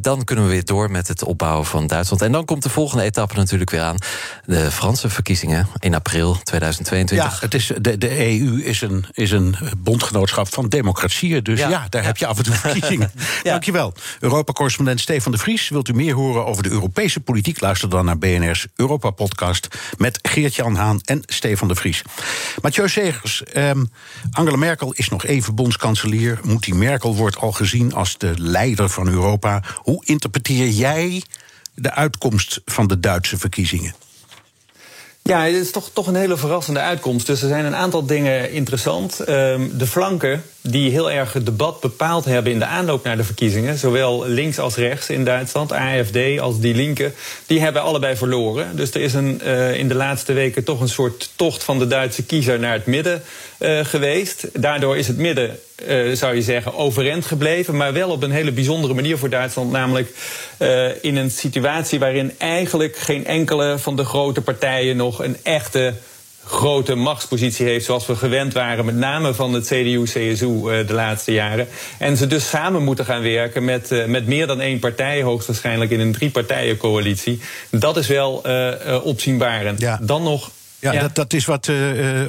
Speaker 9: dan kunnen we weer door met het opbouwen van Duitsland. En dan komt de volgende etappe natuurlijk weer aan. De Franse verkiezingen in april 2022.
Speaker 1: Ja, het is, de, de EU is een, is een bondgenootschap van democratieën. Dus ja, ja daar ja. heb je af en toe <laughs> verkiezingen. ja. Dankjewel. Europa-correspondent Stefan de Vries. Wilt u meer horen over de Europese politiek? Luister dan naar BNR's Europa-podcast... met Geert-Jan Haan en Stefan de Vries. Mathieu Segers, um, Angela Merkel is nog even bondskanselier. Moetie Merkel wordt al gezien als de leider van Europa. Hoe interpreteer jij de uitkomst van de Duitse verkiezingen?
Speaker 10: Ja, het is toch, toch een hele verrassende uitkomst. Dus er zijn een aantal dingen interessant. Um, de flanken die heel erg het debat bepaald hebben in de aanloop naar de verkiezingen, zowel links als rechts in Duitsland, AFD als Die Linke, die hebben allebei verloren. Dus er is een, uh, in de laatste weken toch een soort tocht van de Duitse kiezer naar het midden uh, geweest. Daardoor is het midden, uh, zou je zeggen, overeind gebleven, maar wel op een hele bijzondere manier voor Duitsland, namelijk in een situatie waarin eigenlijk geen enkele van de grote partijen nog een echte grote machtspositie heeft, zoals we gewend waren, met name van het CDU-CSU uh, de laatste jaren. En ze dus samen moeten gaan werken met, uh, met meer dan één partij, hoogstwaarschijnlijk in een drie-partijen-coalitie. Dat is wel uh, opzienbarend.
Speaker 1: Ja.
Speaker 10: Dan nog.
Speaker 1: Ja, ja. Dat, dat is wat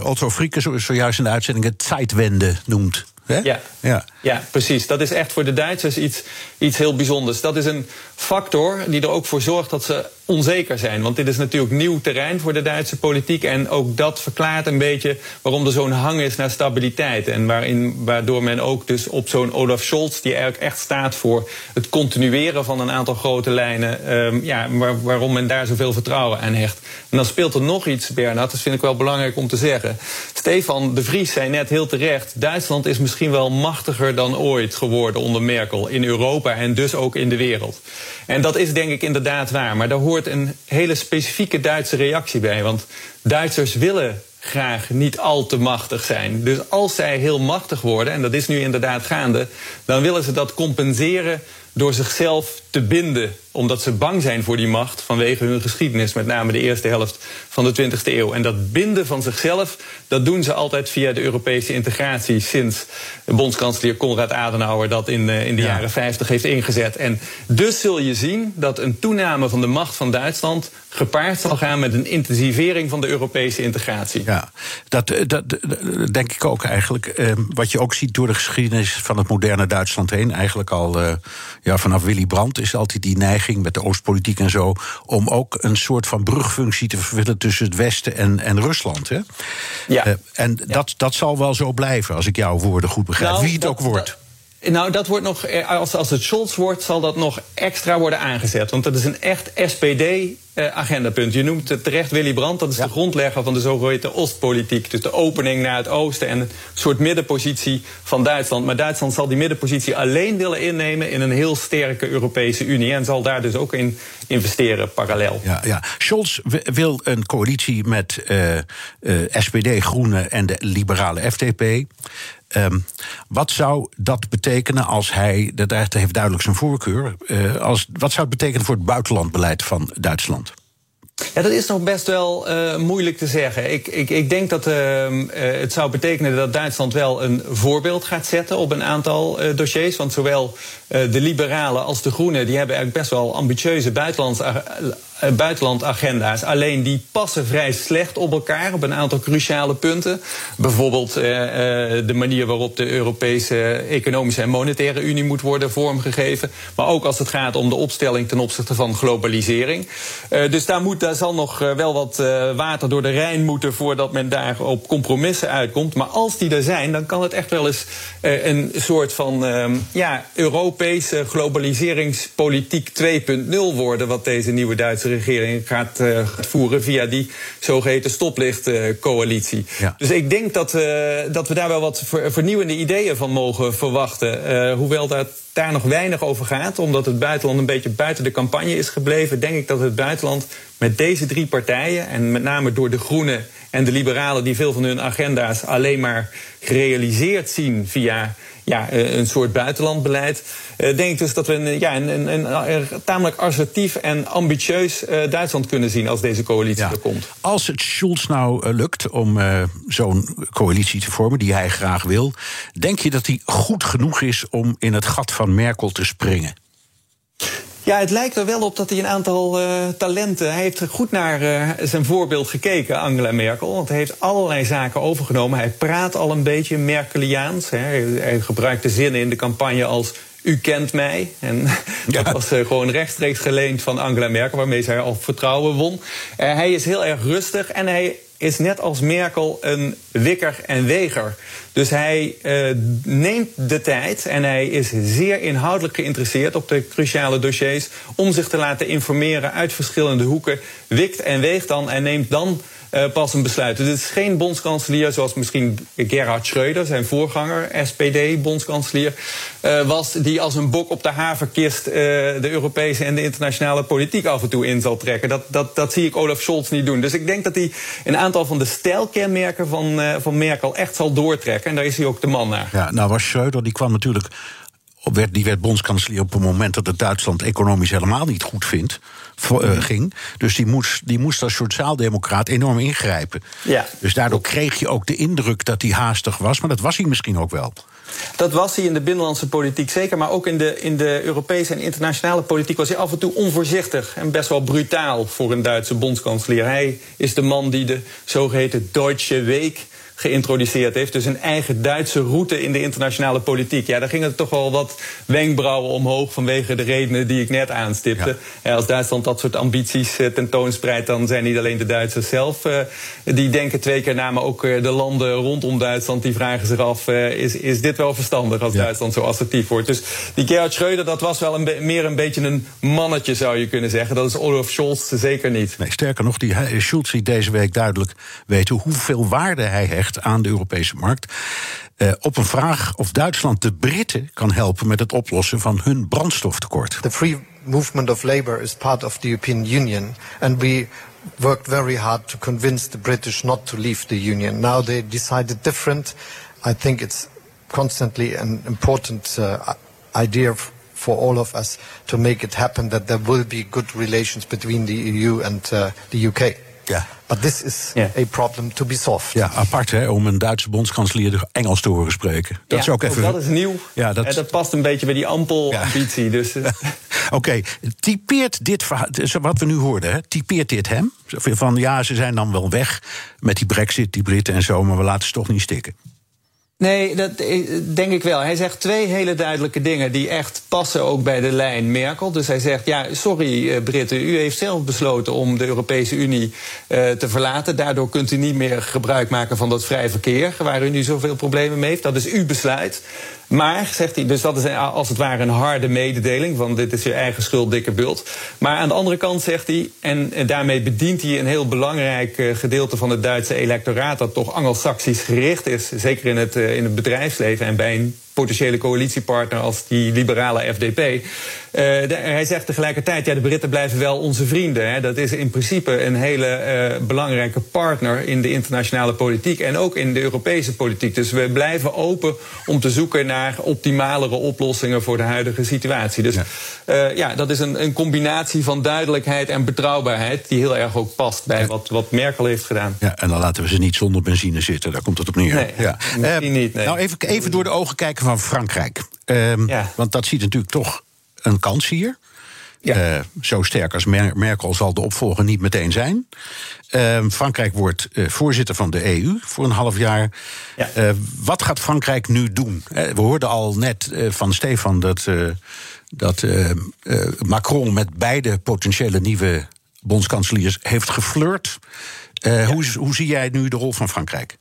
Speaker 1: Otto Frieke zo, zojuist in de uitzending het Zeitwende noemt. Hè?
Speaker 10: Ja.
Speaker 1: Ja.
Speaker 10: ja, precies. Dat is echt voor de Duitsers iets, iets heel bijzonders. Dat is een factor die er ook voor zorgt dat ze onzeker zijn. Want dit is natuurlijk nieuw terrein voor de Duitse politiek. En ook dat verklaart een beetje waarom er zo'n hang is naar stabiliteit. En waarin, waardoor men ook dus op zo'n Olaf Scholz, die eigenlijk echt staat voor het continueren van een aantal grote lijnen, um, ja, waar, waarom men daar zoveel vertrouwen aan hecht. En dan speelt er nog iets, Bernhard, dat vind ik wel belangrijk om te zeggen. Stefan de Vries zei net heel terecht: Duitsland is misschien wel machtiger dan ooit geworden onder Merkel in Europa en dus ook in de wereld. En dat is denk ik inderdaad waar. Maar daar een hele specifieke Duitse reactie bij. Want Duitsers willen graag niet al te machtig zijn. Dus als zij heel machtig worden, en dat is nu inderdaad gaande, dan willen ze dat compenseren door zichzelf te binden. Omdat ze bang zijn voor die macht vanwege hun geschiedenis, met name de eerste helft van de 20e eeuw. En dat binden van zichzelf, dat doen ze altijd via de Europese integratie. Sinds bondskanselier Konrad Adenauer dat in, uh, in de ja. jaren 50 heeft ingezet. En dus zul je zien dat een toename van de macht van Duitsland gepaard zal gaan met een intensivering van de Europese integratie.
Speaker 1: Ja, dat, dat, dat denk ik ook eigenlijk. Uh, wat je ook ziet door de geschiedenis van het moderne Duitsland heen, eigenlijk al ja, vanaf Willy Brandt is altijd die neiging met de Oostpolitiek en zo. om ook een soort van brugfunctie te vervullen tussen het Westen en, en Rusland. Hè?
Speaker 10: Ja. Uh,
Speaker 1: en ja. Dat, dat zal wel zo blijven, als ik jouw woorden goed begrijp.
Speaker 10: Nou,
Speaker 1: Wie het
Speaker 10: dat,
Speaker 1: ook wordt.
Speaker 10: Nou, dat wordt nog, als, als het Scholz wordt, zal dat nog extra worden aangezet. Want dat is een echt SPD-agendapunt. Je noemt het terecht Willy Brandt, dat is ja. de grondlegger van de zogeheten Oostpolitiek. Dus de opening naar het oosten en een soort middenpositie van Duitsland. Maar Duitsland zal die middenpositie alleen willen innemen in een heel sterke Europese Unie. En zal daar dus ook in investeren parallel.
Speaker 1: Ja, ja. Scholz wil een coalitie met uh, uh, SPD, Groenen en de liberale FDP. Um, wat zou dat betekenen als hij, dat heeft duidelijk zijn voorkeur, uh, als, wat zou het betekenen voor het buitenlandbeleid van Duitsland?
Speaker 10: Ja, dat is nog best wel uh, moeilijk te zeggen. Ik, ik, ik denk dat uh, uh, het zou betekenen dat Duitsland wel een voorbeeld gaat zetten op een aantal dossiers. Want zowel de liberalen als de groenen die hebben eigenlijk best wel ambitieuze buitenlands buitenlandagenda's. Alleen die passen vrij slecht op elkaar op een aantal cruciale punten. Bijvoorbeeld uh, de manier waarop de Europese Economische en Monetaire Unie moet worden vormgegeven. Maar ook als het gaat om de opstelling ten opzichte van globalisering. Uh, dus daar, moet, daar zal nog wel wat water door de Rijn moeten voordat men daar op compromissen uitkomt. Maar als die er zijn, dan kan het echt wel eens een soort van ja, Europese globaliseringspolitiek 2.0 worden. Wat deze nieuwe Duitse regering gaat, uh, gaat voeren via die zogeheten stoplichtcoalitie. Ja. Dus ik denk dat, uh, dat we daar wel wat ver, vernieuwende ideeën van mogen verwachten. hoewel dat daar nog weinig over gaat, omdat het buitenland een beetje buiten de campagne is gebleven, denk ik dat het buitenland met deze drie partijen, en met name door de Groenen en de Liberalen, die veel van hun agenda's alleen maar gerealiseerd zien via ja, een soort buitenlandbeleid. Uh, denk ik dus dat we een, ja, een, een, een, tamelijk assertief en ambitieus uh, Duitsland kunnen zien als deze coalitie
Speaker 1: ja.
Speaker 10: er komt.
Speaker 1: Als het Schulz nou lukt om zo'n coalitie te vormen die hij graag wil, denk je dat hij goed genoeg is om in het gat van Merkel te springen?
Speaker 10: Ja, het lijkt er wel op dat hij een aantal uh, talenten. Hij heeft goed naar uh, zijn voorbeeld gekeken, Angela Merkel. Want hij heeft allerlei zaken overgenomen. Hij praat al een beetje Merkeliaans. Hè. Hij gebruikt de zinnen in de campagne als. U kent mij. En ja. dat was uh, gewoon rechtstreeks geleend van Angela Merkel, waarmee zij al vertrouwen won. hij is heel erg rustig en hij is net als Merkel een wikker en weger. Dus hij uh, neemt de tijd en hij is zeer inhoudelijk geïnteresseerd op de cruciale dossiers om zich te laten informeren uit verschillende hoeken. Wikt en weegt dan en neemt dan eh, pas een besluit. Dus het is geen bondskanselier zoals misschien Gerhard Schreuder, zijn voorganger, SPD-bondskanselier, uh, was, die als een bok op de haverkist uh, de Europese en de internationale politiek af en toe in zal trekken. Dat, dat, dat zie ik Olaf Scholz niet doen. Dus ik denk dat hij een aantal van de stijlkenmerken van, van Merkel echt zal doortrekken. En daar is hij ook de man naar.
Speaker 1: Ja, nou was Schreuder, die kwam natuurlijk werd, die werd bondskanselier op het moment dat het Duitsland economisch helemaal niet goed vindt, ging. Dus die moest, die moest als sociaaldemocraat enorm ingrijpen.
Speaker 10: Ja.
Speaker 1: Dus daardoor kreeg je ook de indruk dat hij haastig was, maar dat was hij misschien ook wel.
Speaker 10: Dat was hij in de binnenlandse politiek zeker, maar ook in de, in de Europese en internationale politiek was hij af en toe onvoorzichtig en best wel brutaal voor een Duitse bondskanselier. Hij is de man die de zogeheten Deutsche Week geïntroduceerd heeft. Dus een eigen Duitse route in de internationale politiek. Ja, daar gingen er toch wel wat wenkbrauwen omhoog vanwege de redenen die ik net aanstipte. Ja. als Duitsland dat soort ambities uh, tentoonspreidt, dan zijn niet alleen de Duitsers zelf uh, die denken twee keer na, maar ook de landen rondom Duitsland die vragen zich af: is, is dit wel verstandig als ja. Duitsland zo assertief wordt? Dus die Gerhard Schreuder, dat was wel een meer een beetje een mannetje, zou je kunnen zeggen. Dat is Olaf Scholz zeker niet.
Speaker 1: Nee, sterker nog, die Schulz deze week duidelijk weten hoeveel waarde hij hecht aan de Europese markt. Uh, op een vraag of Duitsland de Britten kan helpen met het oplossen van hun brandstoftekort.
Speaker 2: The free movement of labor is part of the European Union and we worked very hard to convince the British not to leave the union. Now they decided different. I think it's constantly an important uh, idea for all of us to make it happen that there will be good relations between the EU and uh, the UK.
Speaker 1: Ja.
Speaker 2: But this is yeah. a problem to be solved.
Speaker 1: Ja, apart hè, om een Duitse bondskanselier Engels te horen spreken. Dat
Speaker 10: ja,
Speaker 1: is ook even.
Speaker 10: dat is nieuw. Ja, dat... dat past een beetje bij die ampel-ambitie. Ja. Dus, uh... <laughs>
Speaker 1: Oké, okay. typeert dit verhaal, wat we nu hoorden, hè, typeert dit hem? Van ja, ze zijn dan wel weg met die Brexit, die Britten en zo, maar we laten ze toch niet stikken.
Speaker 10: Nee, dat denk ik wel. Hij zegt twee hele duidelijke dingen die echt passen ook bij de lijn Merkel. Dus hij zegt, ja, sorry Britten, u heeft zelf besloten om de Europese Unie uh, te verlaten. Daardoor kunt u niet meer gebruik maken van dat vrij verkeer, waar u nu zoveel problemen mee heeft. Dat is uw besluit. Maar, zegt hij, dus dat is als het ware een harde mededeling... van dit is je eigen schuld, dikke bult. Maar aan de andere kant zegt hij... en, daarmee bedient hij een heel belangrijk uh, gedeelte van het Duitse electoraat... dat toch anglo-saxisch gericht is, zeker in het, uh, in het bedrijfsleven... en bij een potentiële coalitiepartner als die liberale FDP. Uh, de, hij zegt tegelijkertijd, ja, de Britten blijven wel onze vrienden. Hè. Dat is in principe een hele uh, belangrijke partner in de internationale politiek en ook in de Europese politiek. Dus we blijven open om te zoeken naar optimalere oplossingen voor de huidige situatie. Dus ja, uh, ja dat is een, een, combinatie van duidelijkheid en betrouwbaarheid die heel erg ook past bij ja. wat, wat Merkel heeft gedaan.
Speaker 1: Ja, en dan laten we ze niet zonder benzine zitten, daar komt het op neer.
Speaker 10: Nee,
Speaker 1: ja.
Speaker 10: misschien niet. Nee.
Speaker 1: Nou, even, even door de ogen kijken van Frankrijk. Um, ja. Want dat ziet natuurlijk toch een kans hier. Ja. Uh, zo sterk als Mer Merkel zal de opvolger niet meteen zijn. Uh, Frankrijk wordt uh, voorzitter van de EU voor een half jaar. Ja. wat gaat Frankrijk nu doen? we hoorden al net van Stefan dat, dat Macron met beide potentiële nieuwe bondskanseliers heeft geflirt. Ja. hoe, hoe zie jij nu de rol van Frankrijk?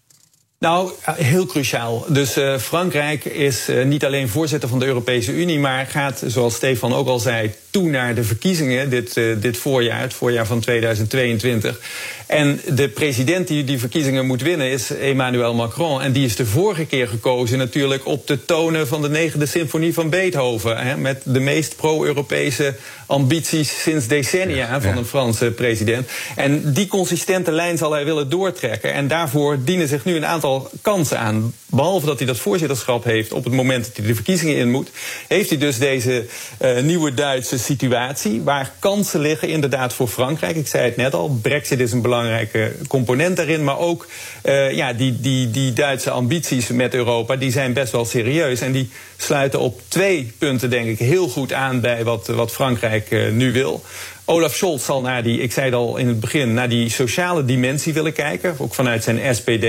Speaker 10: Nou, heel cruciaal. Dus uh, Frankrijk is uh, niet alleen voorzitter van de Europese Unie, maar gaat, zoals Stefan ook al zei, toe naar de verkiezingen dit, uh, dit voorjaar, het voorjaar van 2022. En de president die die verkiezingen moet winnen is Emmanuel Macron. En die is de vorige keer gekozen natuurlijk op de tonen van de negende symfonie van Beethoven. Hè, met de meest pro-Europese ambities sinds decennia ja, van ja. een Franse president. En die consistente lijn zal hij willen doortrekken. En daarvoor dienen zich nu een aantal kansen aan. Behalve dat hij dat voorzitterschap heeft op het moment dat hij de verkiezingen in moet, heeft hij dus deze uh, nieuwe Duitse situatie. Waar kansen liggen inderdaad voor Frankrijk. Ik zei het net al, Brexit is een belangrijke component daarin. Maar ook uh, ja, die, die, die Duitse ambities met Europa, die zijn best wel serieus. En die sluiten op twee punten, denk ik, heel goed aan bij wat, wat Frankrijk uh, nu wil. Olaf Scholz zal naar die, ik zei het al in het begin, naar die sociale dimensie willen kijken. Ook vanuit zijn SPD.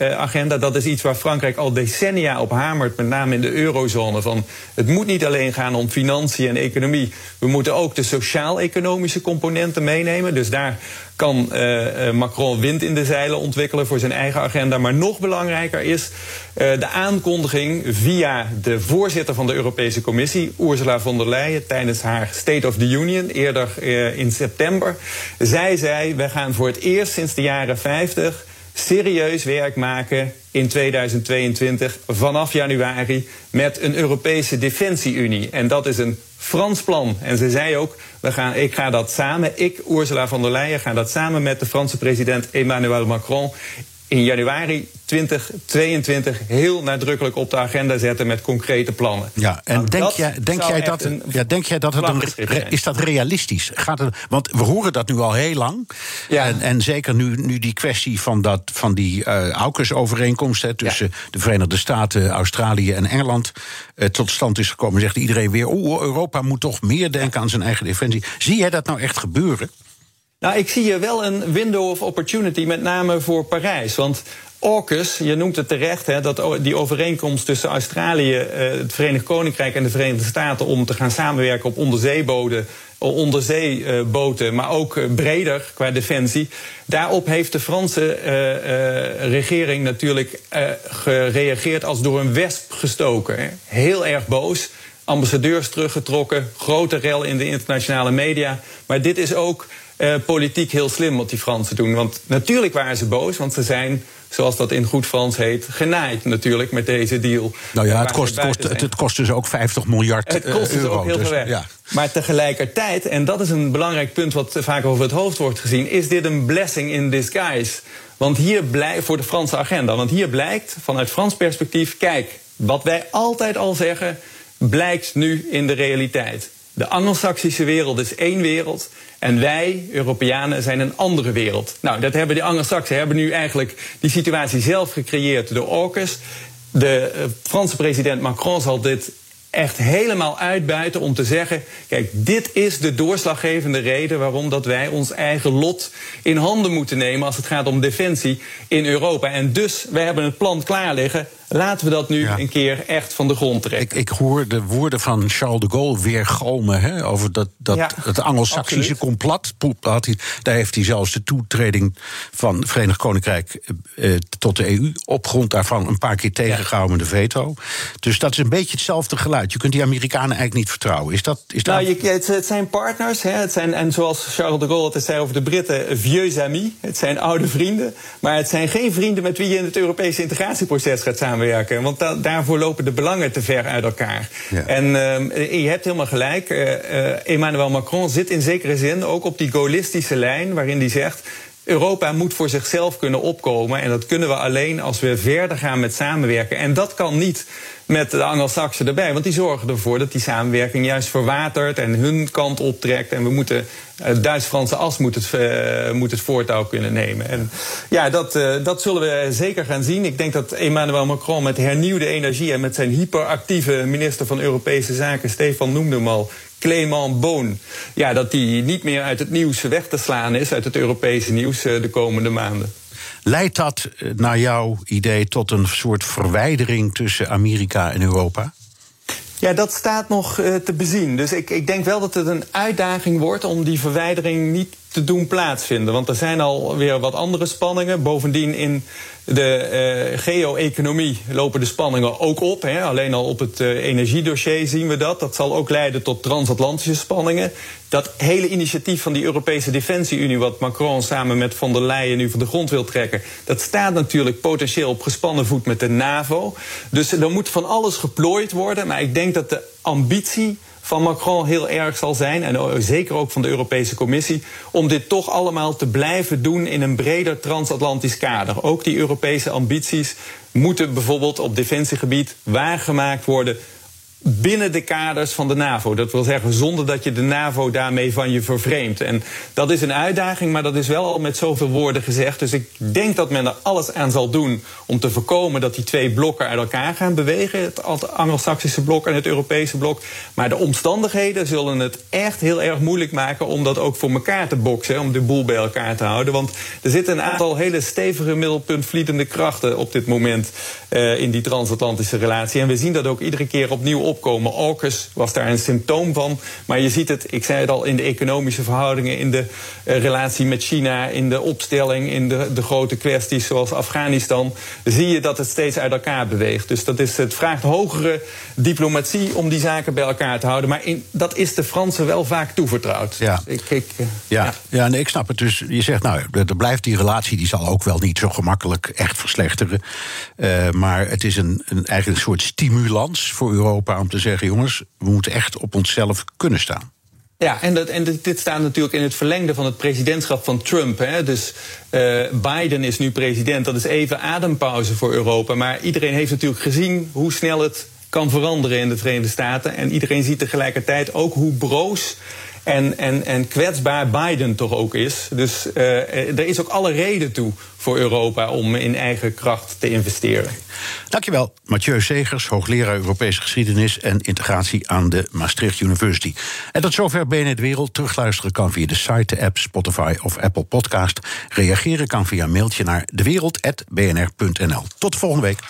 Speaker 10: Agenda. Dat is iets waar Frankrijk al decennia op hamert, met name in de eurozone. Van het moet niet alleen gaan om financiën en economie. We moeten ook de sociaal-economische componenten meenemen. Dus daar kan uh, Macron wind in de zeilen ontwikkelen voor zijn eigen agenda. Maar nog belangrijker is de aankondiging via de voorzitter van de Europese Commissie, Ursula von der Leyen, tijdens haar State of the Union eerder in september. Zij zei: wij gaan voor het eerst sinds de jaren 50 serieus werk maken in 2022 vanaf januari met een Europese defensieunie. En dat is een Frans plan. En ze zei ook, we gaan, ik ga dat samen, ik, Ursula von der Leyen, ga dat samen met de Franse president Emmanuel Macron in januari 2022 heel nadrukkelijk op de agenda zetten met concrete plannen.
Speaker 1: Ja, en
Speaker 10: Nou,
Speaker 1: denk,
Speaker 10: dat
Speaker 1: jij, denk, jij dat,
Speaker 10: een
Speaker 1: ja, denk jij dat het een, re- is dat realistisch? Gaat het, want we horen dat nu al heel lang. En, en zeker nu, nu die kwestie van, dat, van die eh AUKUS-overeenkomst tussen de Verenigde Staten, Australië en Engeland eh, tot stand is gekomen, zegt iedereen weer: oh, Europa moet toch meer denken aan zijn eigen defensie. Zie jij dat nou echt gebeuren?
Speaker 10: Nou, ik zie hier wel een window of opportunity, met name voor Parijs. Want AUKUS, je noemt het terecht, hè, dat die overeenkomst tussen Australië, eh, het Verenigd Koninkrijk en de Verenigde Staten om te gaan samenwerken op onderzeeboden, onderzeeboten, maar ook eh, breder qua defensie. Daarop heeft de Franse eh, regering natuurlijk gereageerd als door een wesp gestoken. Heel erg boos ambassadeurs teruggetrokken, grote rel in de internationale media. Maar dit is ook eh, politiek heel slim wat die Fransen doen. Want natuurlijk waren ze boos, want ze zijn, zoals dat in goed Frans heet, genaaid natuurlijk met deze deal.
Speaker 1: Nou ja, het kost, kost, het, het kost dus ook 50 miljard
Speaker 10: Het
Speaker 1: eh,
Speaker 10: kost dus
Speaker 1: euro.
Speaker 10: ook heel
Speaker 1: dus,
Speaker 10: veel
Speaker 1: ja.
Speaker 10: Maar tegelijkertijd, en dat is een belangrijk punt wat vaak over het hoofd wordt gezien, is dit een blessing in disguise. Want hier blijkt voor de Franse agenda. Want hier blijkt vanuit Frans perspectief, kijk, wat wij altijd al zeggen, blijkt nu in de realiteit. De Anglo-Saxische wereld is één wereld. En wij, Europeanen, zijn een andere wereld. Nou, dat hebben de Anglo-Saxen hebben nu eigenlijk die situatie zelf gecreëerd door AUKUS. De eh, Franse president Macron zal dit echt helemaal uitbuiten om te zeggen: kijk, dit is de doorslaggevende reden waarom dat wij ons eigen lot in handen moeten nemen als het gaat om defensie in Europa. En dus, wij hebben het plan klaar liggen. Laten we dat nu een keer echt van de grond trekken.
Speaker 1: Ik, ik hoor de woorden van Charles de Gaulle weer galmen hè, over dat, dat
Speaker 10: Ja,
Speaker 1: het Anglo-Saxische complot. Poep, Had hij, daar heeft hij zelfs de toetreding van het Verenigd Koninkrijk eh, tot de EU op grond daarvan een paar keer tegengehouden met de veto. Dus dat is een beetje hetzelfde geluid. Je kunt die Amerikanen eigenlijk niet vertrouwen. Is dat, is dat
Speaker 10: Nou, je, het, het zijn partners. Hè, het zijn, en zoals Charles de Gaulle altijd zei over de Britten, vieux amis. Het zijn oude vrienden. Maar het zijn geen vrienden met wie je in het Europese integratieproces gaat samenwerken. Want da- daarvoor lopen de belangen te ver uit elkaar.
Speaker 1: Ja.
Speaker 10: En ehm, je hebt helemaal gelijk. Eh, eh, Emmanuel Macron zit in zekere zin ook op die gaullistische lijn, waarin hij zegt. Europa moet voor zichzelf kunnen opkomen. En dat kunnen we alleen als we verder gaan met samenwerken. En dat kan niet met de Anglo-Saxen erbij. Want die zorgen ervoor dat die samenwerking juist verwatert en hun kant optrekt. En we moeten, het Duits-Franse as moet het, eh, moet het voortouw kunnen nemen. En ja, dat, eh, dat zullen we zeker gaan zien. Ik denk dat Emmanuel Macron met hernieuwde energie en met zijn hyperactieve minister van Europese Zaken, Stefan noemde hem al. Clément Boon. Ja, dat die niet meer uit het nieuws weg te slaan is, uit het Europese nieuws eh, de komende maanden.
Speaker 1: Leidt dat eh, naar jouw idee tot een soort verwijdering tussen Amerika en Europa?
Speaker 10: Ja, dat staat nog eh, te bezien. Dus ik, ik denk wel dat het een uitdaging wordt om die verwijdering niet te doen plaatsvinden. Want er zijn alweer wat andere spanningen. Bovendien in de eh, geo-economie lopen de spanningen ook op. Hè. Alleen al op het eh, energiedossier zien we dat. Dat zal ook leiden tot transatlantische spanningen. Dat hele initiatief van die Europese Defensie-Unie... wat Macron samen met von der Leyen nu van de grond wil trekken... dat staat natuurlijk potentieel op gespannen voet met de NAVO. Dus er moet van alles geplooid worden. Maar ik denk dat de ambitie van Macron heel erg zal zijn, en zeker ook van de Europese Commissie, om dit toch allemaal te blijven doen in een breder transatlantisch kader. Ook die Europese ambities moeten bijvoorbeeld op defensiegebied waargemaakt worden binnen de kaders van de NAVO. Dat wil zeggen, zonder dat je de NAVO daarmee van je vervreemdt. En dat is een uitdaging, maar dat is wel al met zoveel woorden gezegd. Dus ik denk dat men er alles aan zal doen om te voorkomen dat die twee blokken uit elkaar gaan bewegen. Het Anglo-Saxische blok en het Europese blok. Maar de omstandigheden zullen het echt heel erg moeilijk maken om dat ook voor elkaar te boksen. Om de boel bij elkaar te houden. Want er zitten een aantal hele stevige middelpuntvliedende krachten op dit moment uh, in die transatlantische relatie. En we zien dat ook iedere keer opnieuw opkomen. AUKUS was daar een symptoom van. Maar je ziet het, ik zei het al, in de economische verhoudingen, in de uh, relatie met China, in de opstelling, in de, de grote kwesties zoals Afghanistan. Zie je dat het steeds uit elkaar beweegt. Dus dat is, het vraagt hogere diplomatie om die zaken bij elkaar te houden. Maar in, dat is de Fransen wel vaak toevertrouwd.
Speaker 1: Ja,
Speaker 10: dus ik, ik,
Speaker 1: uh, ja. ja. ja nee, ik snap het. Dus je zegt, nou, er blijft die relatie, die zal ook wel niet zo gemakkelijk echt verslechteren. Uh, maar het is een, een, eigenlijk een soort stimulans voor Europa om te zeggen: jongens, we moeten echt op onszelf kunnen staan.
Speaker 10: Ja, en, dat, en dit staat natuurlijk in het verlengde van het presidentschap van Trump. Hè. Dus uh, Biden is nu president. Dat is even adempauze voor Europa. Maar iedereen heeft natuurlijk gezien hoe snel het kan veranderen in de Verenigde Staten. En iedereen ziet tegelijkertijd ook hoe broos en, en, en kwetsbaar Biden toch ook is. Dus uh, er is ook alle reden toe voor Europa om in eigen kracht te investeren.
Speaker 1: Dankjewel, Mathieu Segers, hoogleraar Europese geschiedenis en integratie aan de Maastricht University. En tot zover BNR de Wereld. Terugluisteren kan via de site, de app, Spotify of Apple Podcast. Reageren kan via mailtje naar dewereld.bnr.nl. Tot volgende week.